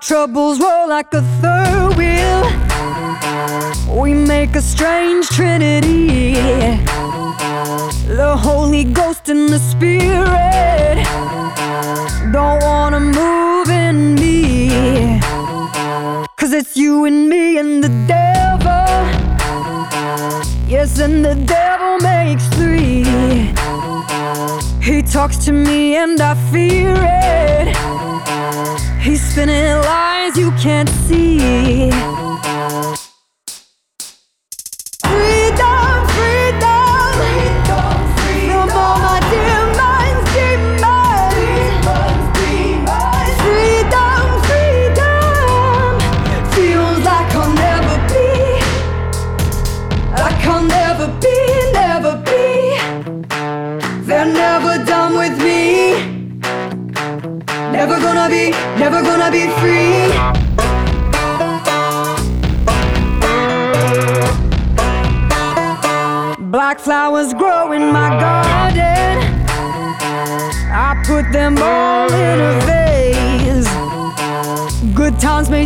troubles roll like a third wheel. We make a strange trinity. The Holy Ghost and the Spirit don't wanna move in me. Cause it's you and me and the devil. Yes, and the devil makes three. He talks to me and I feel.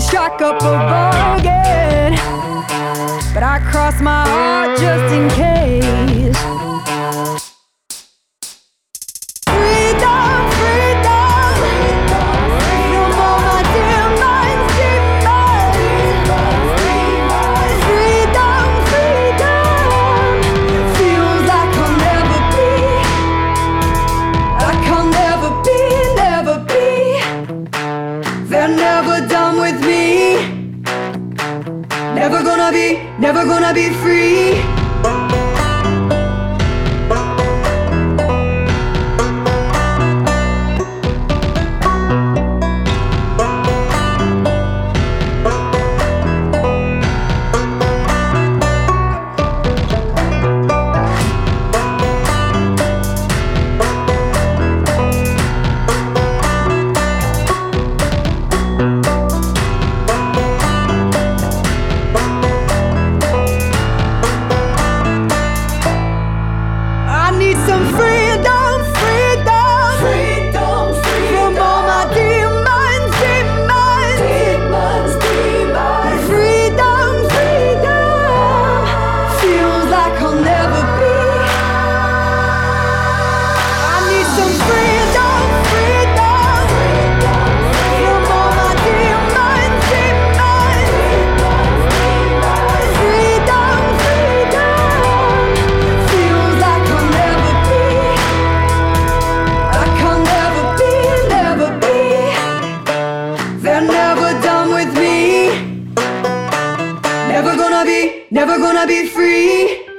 Strike up a again. But I cross my heart just in case. Never gonna be, never gonna be free.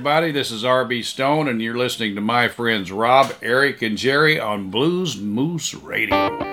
everybody. This is RB Stone, and you're listening to my friends Rob, Eric, and Jerry on Blues Moose Radio.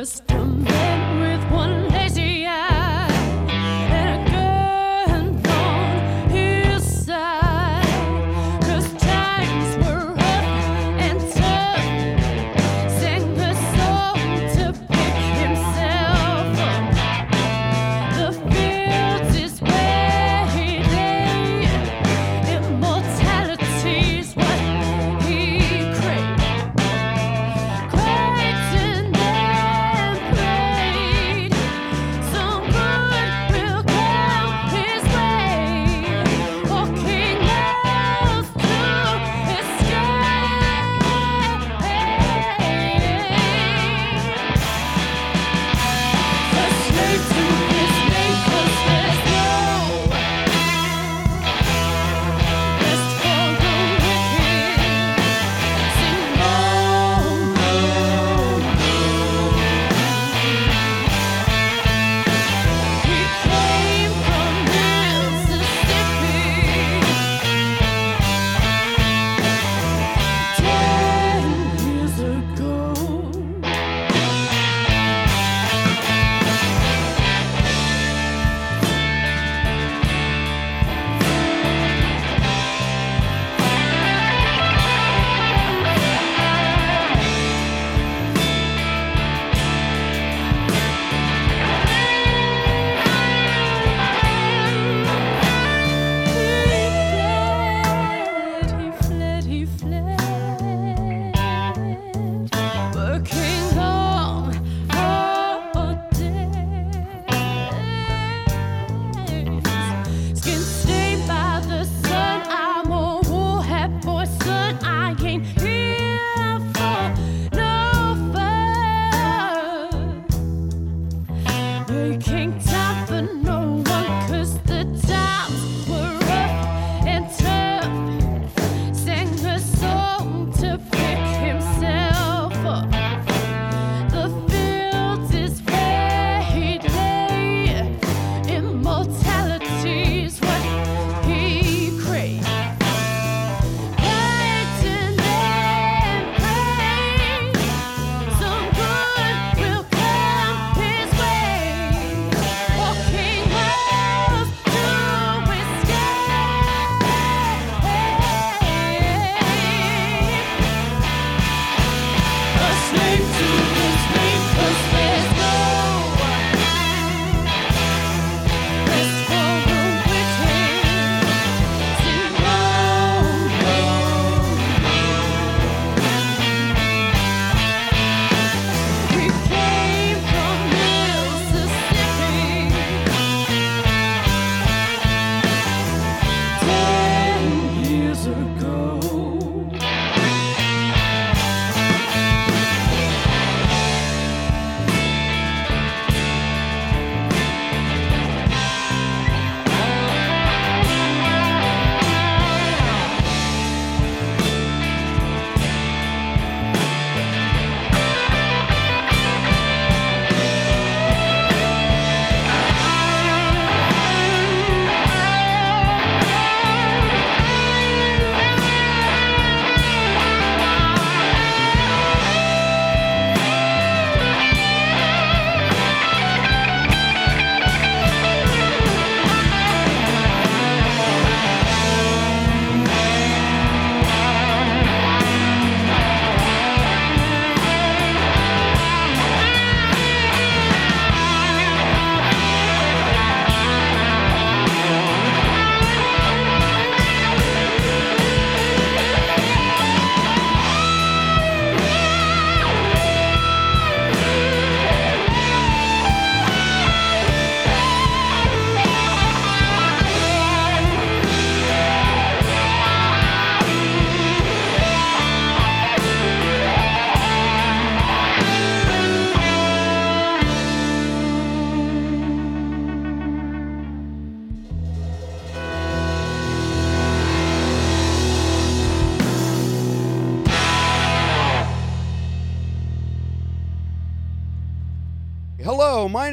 custom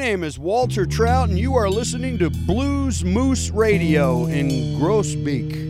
name is Walter Trout, and you are listening to Blues Moose Radio in Groesbeek.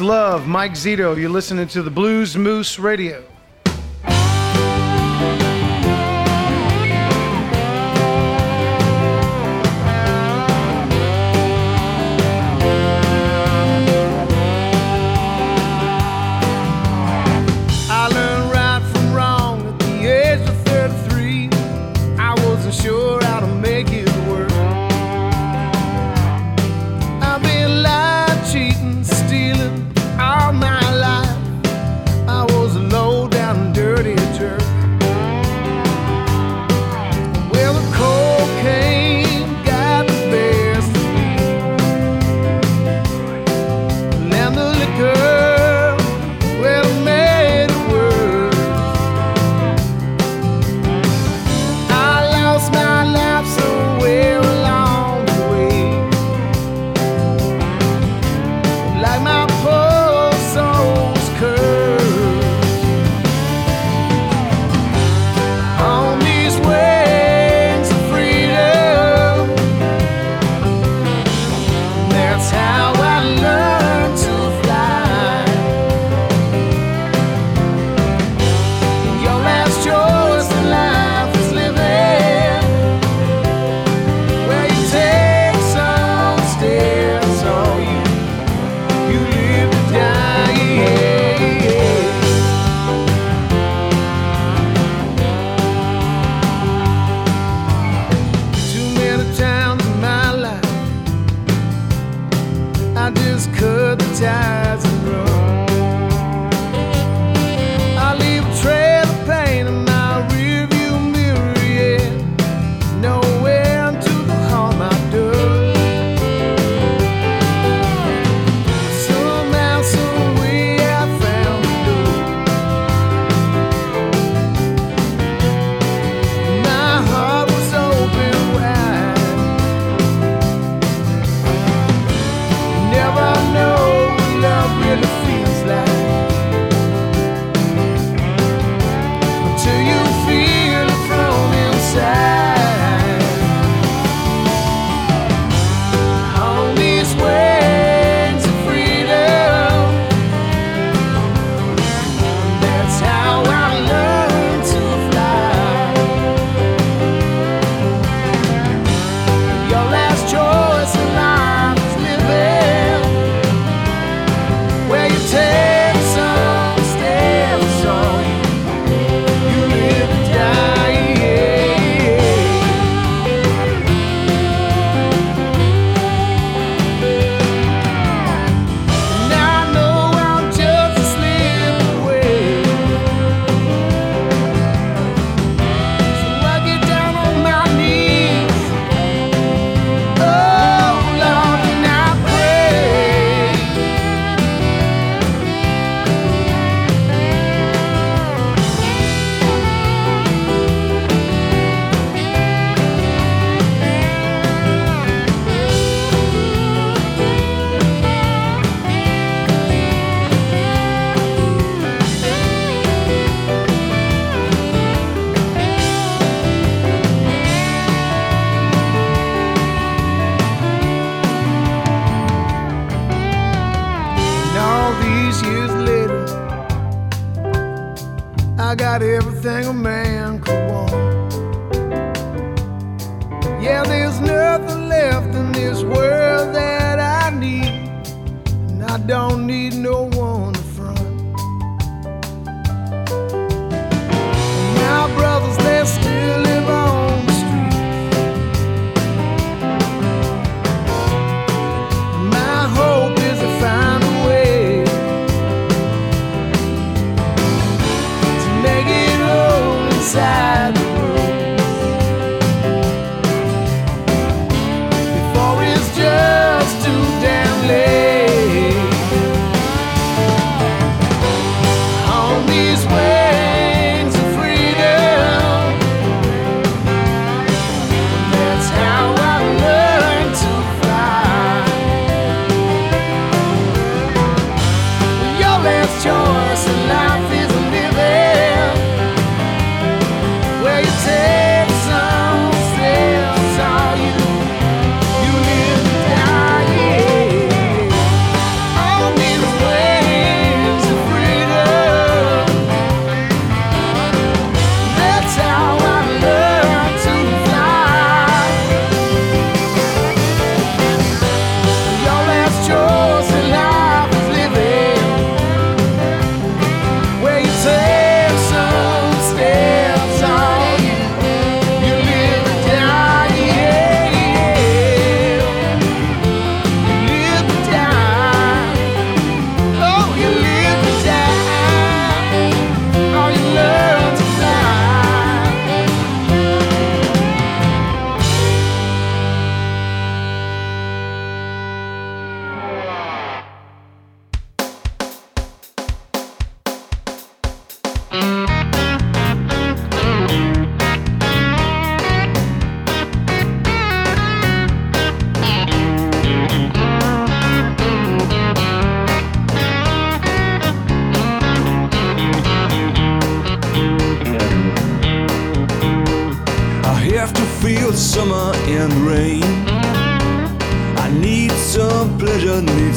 Love, Mike Zito. You're listening to the Blues Moose Radio.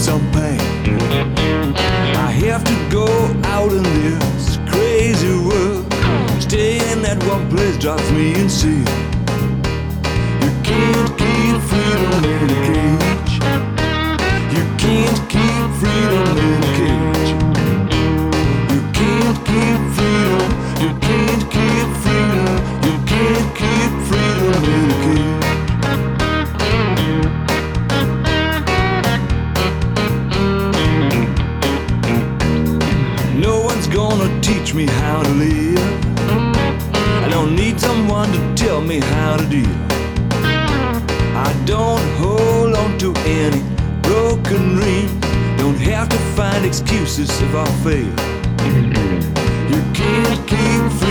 some pain. I have to go out in this crazy world. Staying at one place drives me insane. You can't keep freedom in a cage. You can't keep freedom in a cage. me how to deal. I don't hold on to any broken dreams. Don't have to find excuses if I fail. You can't keep.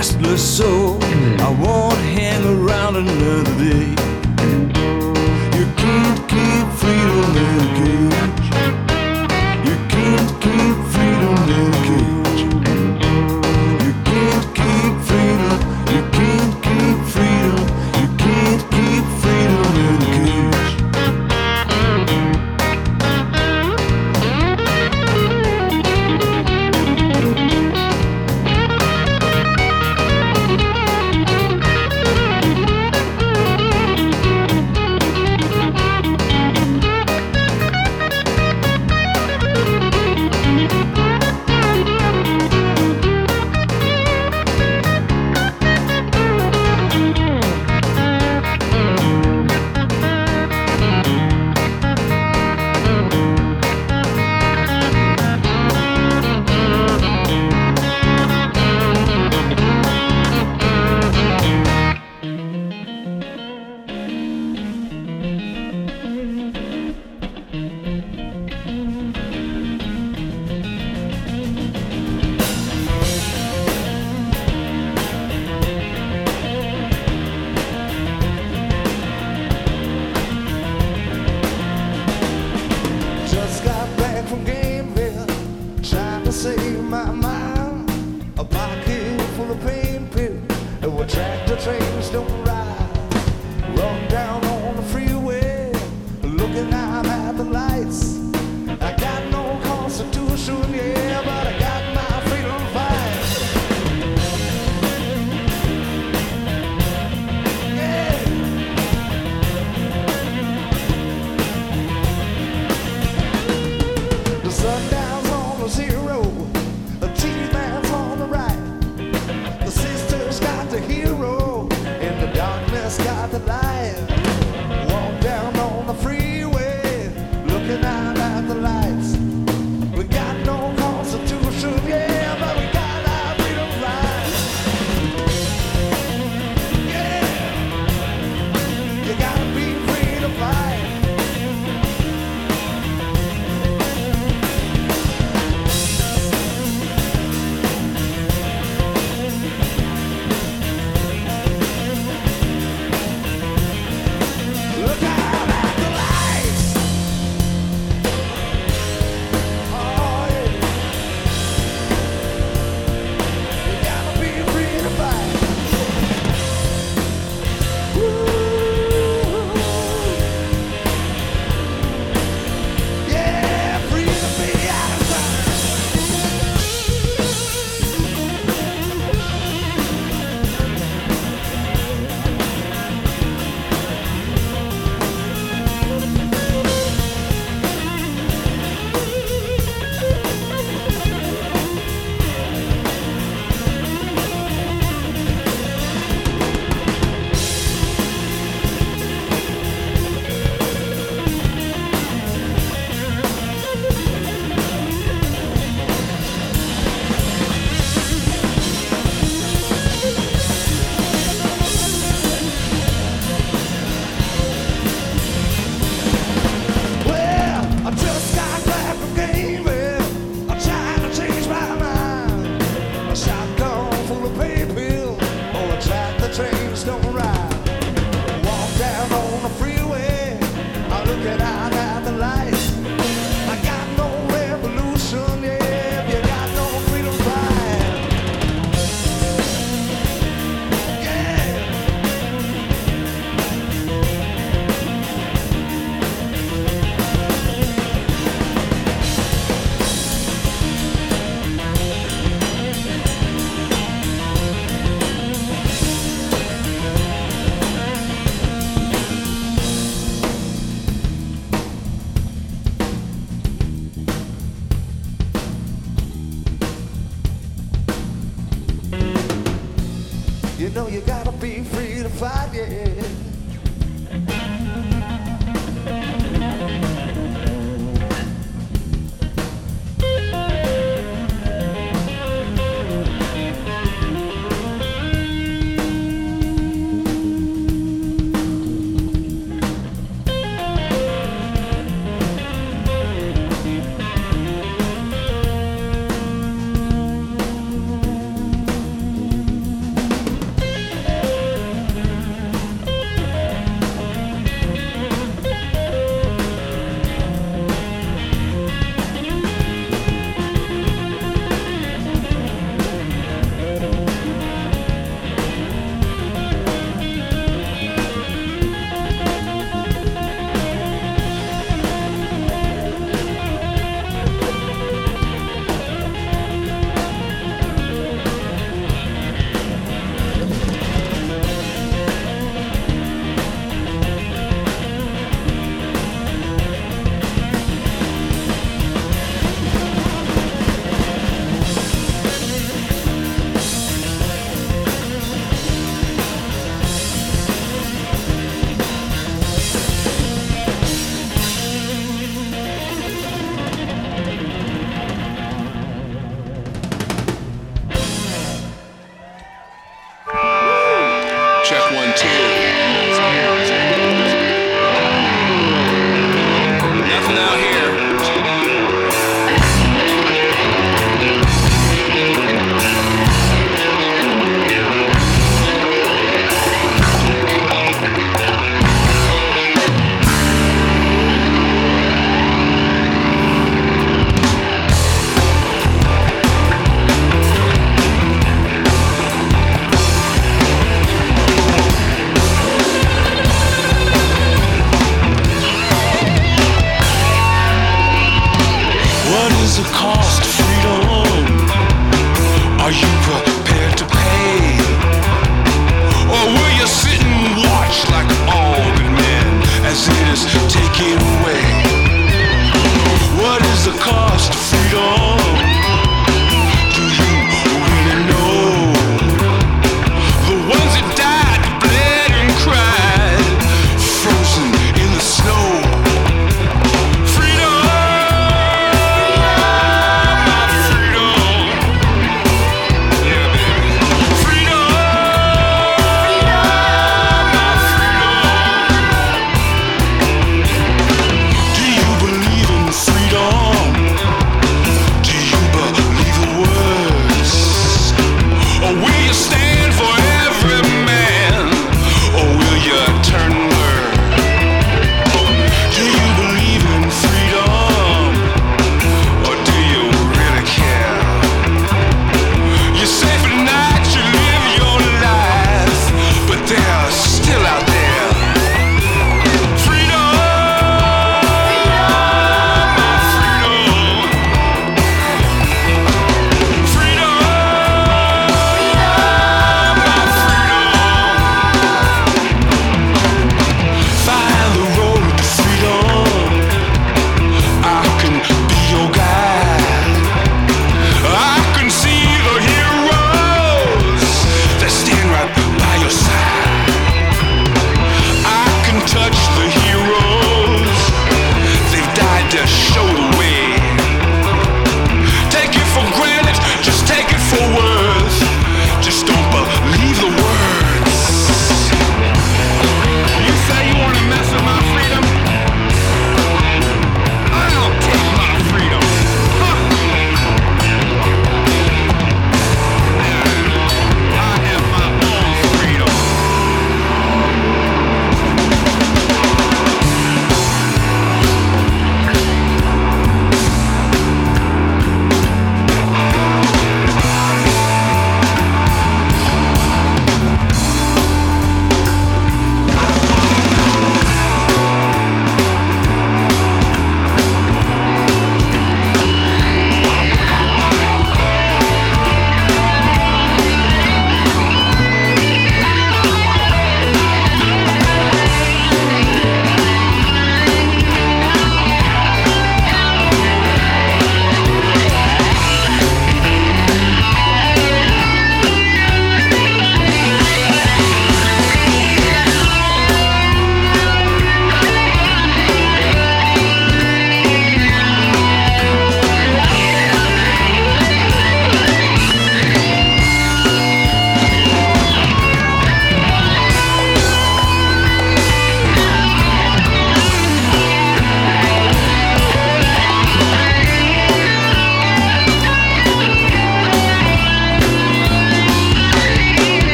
restless soul. Hmm. I won't hang around another day. You can't keep freedom in a cage.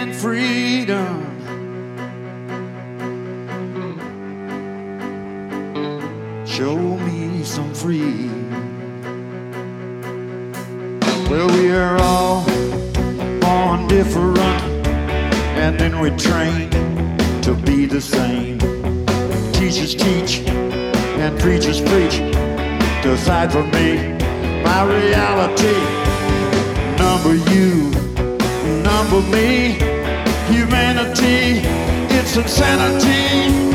And freedom. Show me some free. Well, we are all born different, and then we train to be the same. Teachers teach, and preachers preach. Decide for me my reality. Number you, number me. Humanity, it's insanity.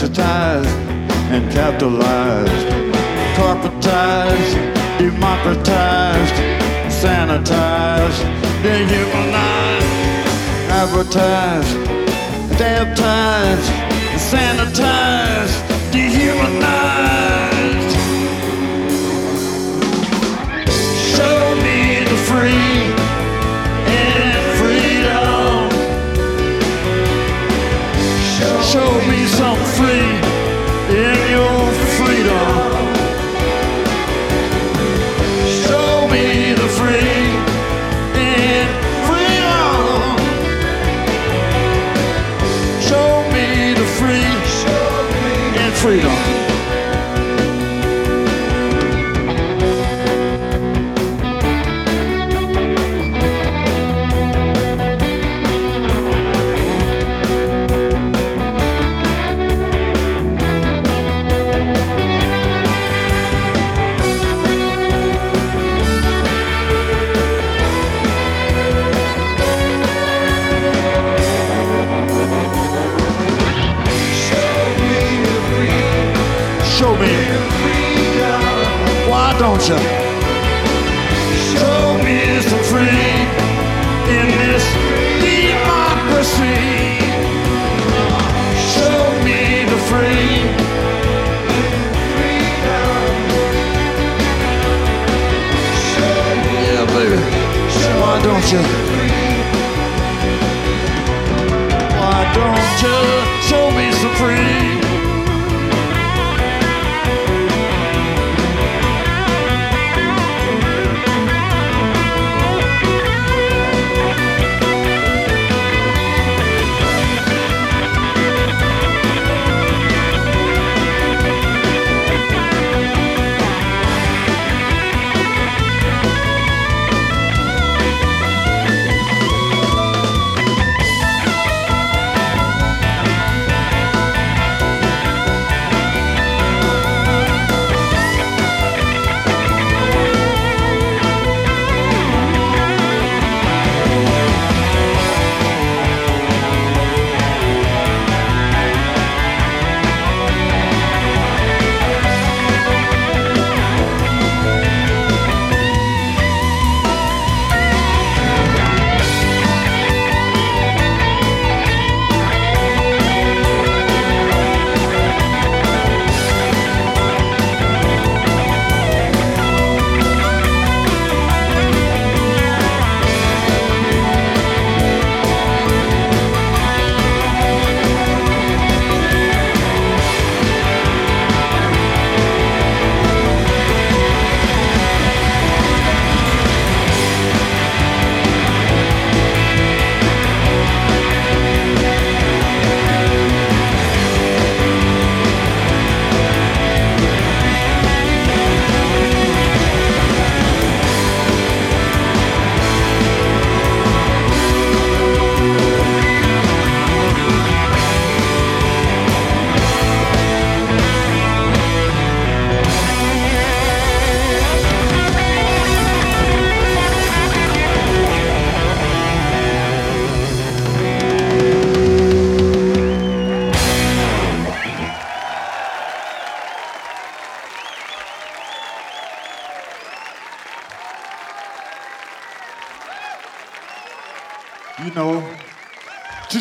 Plasticized and capitalized, corporatized, democratized, sanitized, dehumanized, advertised, baptized, sanitized, dehumanized. And freedom.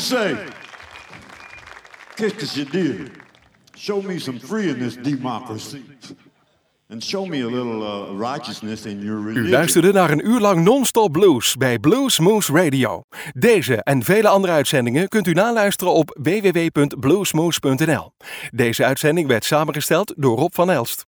Say, je dis? Show me some free in this democracy. And show me a little uh, righteousness in your U religion. luisterde naar een uur lang non-stop blues bij Blues Moose Radio. Deze en vele andere uitzendingen kunt u naluisteren op www.bluesmoose.nl. Deze uitzending werd samengesteld door Rob van Elst.